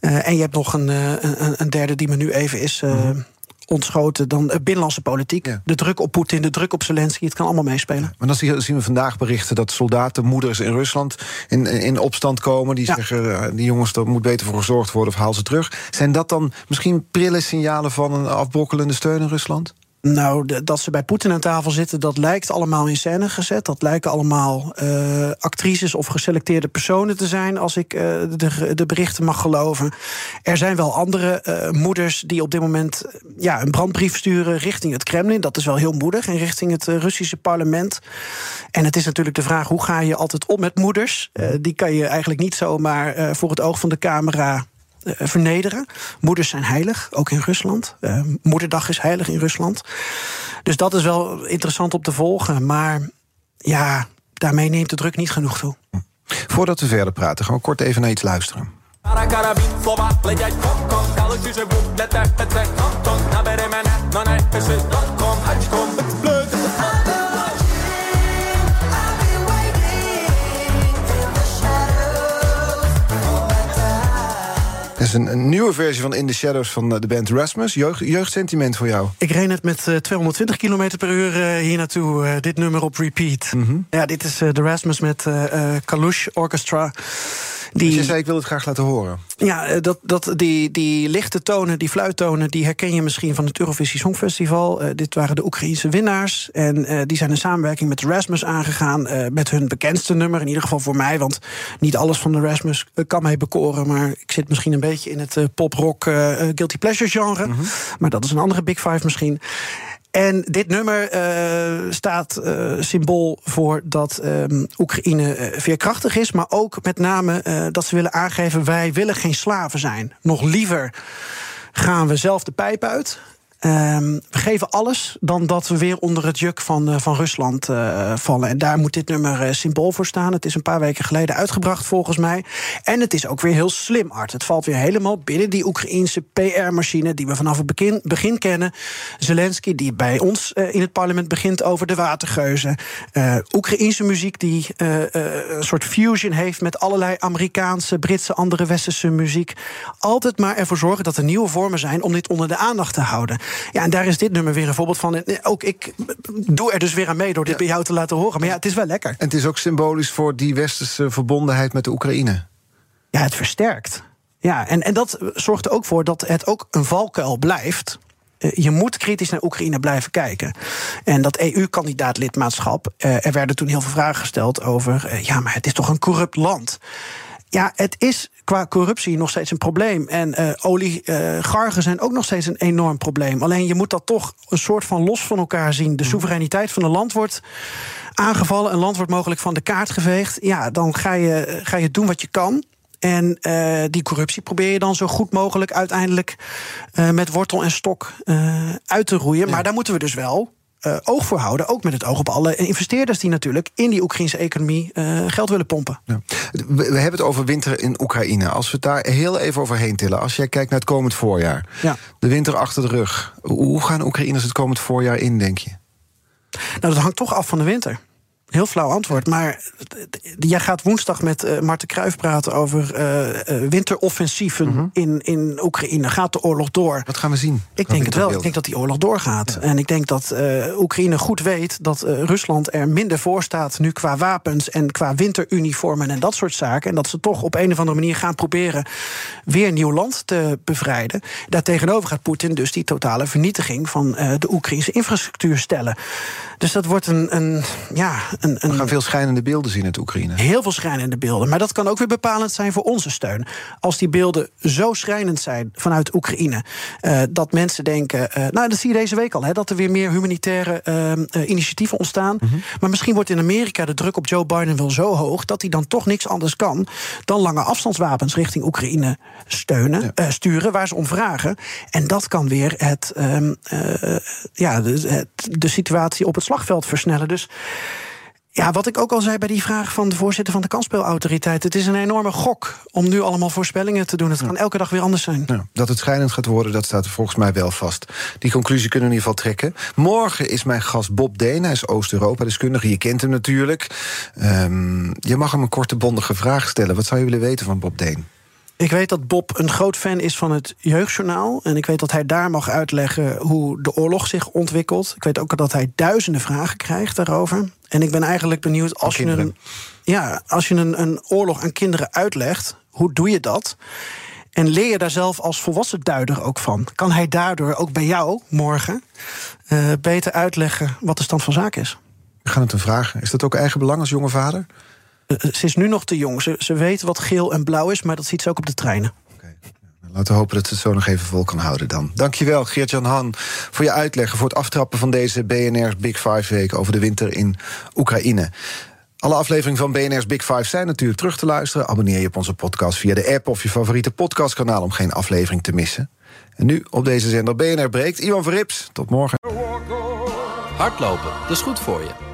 Uh, en je hebt nog een, een, een, derde die me nu even is. Uh, mm ontschoten dan binnenlandse politiek. Ja. De druk op Poetin, de druk op Zelensky, het kan allemaal meespelen. Maar dan zien we vandaag berichten dat soldaten, moeders in Rusland in, in opstand komen. Die ja. zeggen, die jongens, daar moet beter voor gezorgd worden of haal ze terug. Zijn dat dan misschien prille signalen van een afbrokkelende steun in Rusland? Nou, dat ze bij Poetin aan tafel zitten, dat lijkt allemaal in scène gezet. Dat lijken allemaal uh, actrices of geselecteerde personen te zijn, als ik uh, de, de, berichten mag geloven. Er zijn wel andere uh, moeders die op dit moment ja, een brandbrief sturen richting het Kremlin. Dat is wel heel moedig. En richting het Russische parlement. En het is natuurlijk de vraag: hoe ga je altijd om met moeders? die kan je eigenlijk niet zomaar voor het oog van de camera vernederen. Moeders zijn heilig, ook in Rusland. Uh, moederdag is heilig in Rusland. Dus dat is wel interessant om te volgen. Maar ja, daarmee neemt de druk niet genoeg toe. Voordat we verder praten, gaan we kort even naar iets luisteren. Dat is een, een, nieuwe versie van In the Shadows van de band Rasmus. Jeugd, jeugdsentiment voor jou? Ik reed net met uh, 220 km per uur uh, hier naartoe. Uh, dit nummer op repeat. Mm -hmm. Ja, dit is de Rasmus met Kalush Orchestra. Die, dus je zei, ik wil het graag laten horen. Ja, eh, dat, dat, die, die lichte tonen, die fluittonen... die herken je misschien van het Eurovisie Songfestival. Uh, dit waren de Oekraïense winnaars. En uh, die zijn in samenwerking met Rasmus aangegaan... Uh, met hun bekendste nummer, in ieder geval voor mij... want niet alles van de Rasmus kan mij bekoren... maar ik zit misschien een beetje in het pop-rock guilty pleasure genre. Mm -hmm. Maar dat is een andere Big Five misschien. En dit nummer uh, staat uh, symbool voor dat um, Oekraïne uh, veerkrachtig is, maar ook met name dat ze willen aangeven: wij willen geen slaven zijn. Nog liever gaan we zelf de pijp uit. Um, we geven alles dan dat we weer onder het juk van, uh, van Rusland uh, vallen. En daar moet dit nummer uh, symbool voor staan. Het is een paar weken geleden uitgebracht, volgens mij. En het is ook weer heel slim, Art. Het valt weer helemaal binnen die Oekraïense PR-machine... die we vanaf het begin, begin kennen. Zelensky, die bij ons in het parlement begint over de watergeuzen. Oekraïense muziek die een soort fusion heeft... met allerlei Amerikaanse, Britse, andere westerse muziek. Altijd maar ervoor zorgen dat er nieuwe vormen zijn... om dit onder de aandacht te houden. Ja, en daar is dit nummer weer een voorbeeld van. ook ik doe er dus weer aan mee door dit ja. bij jou te laten horen. Maar ja, het is wel lekker. En het is ook symbolisch voor die westerse verbondenheid met de Oekraïne. Ja, het versterkt. Ja, en, en dat zorgt er ook voor dat het ook een valkuil blijft je moet kritisch naar Oekraïne blijven kijken. En dat EU-kandidaat-lidmaatschap, er werden toen heel veel vragen gesteld over... ja, maar het is toch een corrupt land? Ja, het is qua corruptie nog steeds een probleem. En uh, oligarchen zijn ook nog steeds een enorm probleem. Alleen je moet dat toch een soort van los van elkaar zien. De mhm. soevereiniteit van een land wordt aangevallen. Een land wordt mogelijk van de kaart geveegd. Ja, dan ga je, ga je doen wat je kan. En uh, die corruptie probeer je dan zo goed mogelijk uiteindelijk uh, met wortel en stok uh, uit te roeien. Ja. Maar daar moeten we dus wel uh, oog voor houden. Ook met het oog op alle investeerders die natuurlijk in die Oekraïnse economie uh, geld willen pompen. Ja. We, we, hebben het over winter in Oekraïne. Als we het daar heel even overheen tillen. Als jij kijkt naar het komend voorjaar. Ja. De winter achter de rug. Hoe gaan Oekraïners het komend voorjaar in, denk je? Nou, dat hangt toch af van de winter. Heel flauw antwoord. Maar jij gaat woensdag met uh, Marten Kruijf praten over uh, uh, winteroffensieven mm -hmm. in, in Oekraïne. Gaat de oorlog door? Wat gaan we zien? Ik denk het wel. Ik denk dat die oorlog doorgaat. Ja. En ik denk dat Oekraïne goed weet dat Rusland er minder voor staat nu qua wapens en qua winteruniformen en dat soort zaken. En dat ze toch op een of andere manier gaan proberen weer nieuw land te bevrijden. Daartegenover gaat Poetin dus die totale vernietiging van de Oekraïnse infrastructuur stellen. Dus dat wordt een, een ja, een, een, We gaan veel schijnende beelden zien uit Oekraïne. Heel veel schrijnende beelden. Maar dat kan ook weer bepalend zijn voor onze steun. Als die beelden zo schrijnend zijn vanuit Oekraïne. Uh, dat mensen denken. Uh, nou, dat zie je deze week al. Hè, dat er weer meer humanitaire uh, initiatieven ontstaan. Mm -hmm. Maar misschien wordt in Amerika de druk op Joe Biden wel zo hoog. dat hij dan toch niks anders kan. dan lange afstandswapens richting Oekraïne steunen, ja. sturen. waar ze om vragen. En dat kan weer het, ja, de, het, de situatie op het slagveld versnellen. Dus. Ja, wat ik ook al zei bij die vraag van de voorzitter van de kansspelautoriteit. Het is een enorme gok om nu allemaal voorspellingen te doen. Het kan elke dag weer anders zijn. Ja, dat het schijnend gaat worden, dat staat volgens mij wel vast. Die conclusie kunnen we in ieder geval trekken. Morgen is mijn gast Bob Deen. Hij is Oost-Europa-deskundige. Je kent hem natuurlijk. Um, je mag hem een korte, bondige vraag stellen. Wat zou je willen weten van Bob Deen? Ik weet dat Bob een groot fan is van het Jeugdjournaal. En ik weet dat hij daar mag uitleggen hoe de oorlog zich ontwikkelt. Ik weet ook dat hij duizenden vragen krijgt daarover. En ik ben eigenlijk benieuwd als je, een, ja, als je een, een oorlog aan kinderen uitlegt, hoe doe je dat? En leer je daar zelf als volwassen duider ook van? Kan hij daardoor ook bij jou morgen uh, beter uitleggen wat de stand van zaken is? We gaan het een vragen. Is dat ook eigen belang als jonge vader? Uh, ze is nu nog te jong. Ze, ze weet wat geel en blauw is, maar dat ziet ze ook op de treinen. Laten we hopen dat ze het zo nog even vol kan houden dan. Dankjewel, Geert-Jan Han, voor je uitleg... voor het aftrappen van deze BNR's Big Five Week... over de winter in Oekraïne. Alle afleveringen van BNR's Big Five zijn natuurlijk terug te luisteren. Abonneer je op onze podcast via de app of je favoriete podcastkanaal... om geen aflevering te missen. En nu op deze zender BNR breekt. Ivan Verrips, tot morgen. Hardlopen, dat is goed voor je.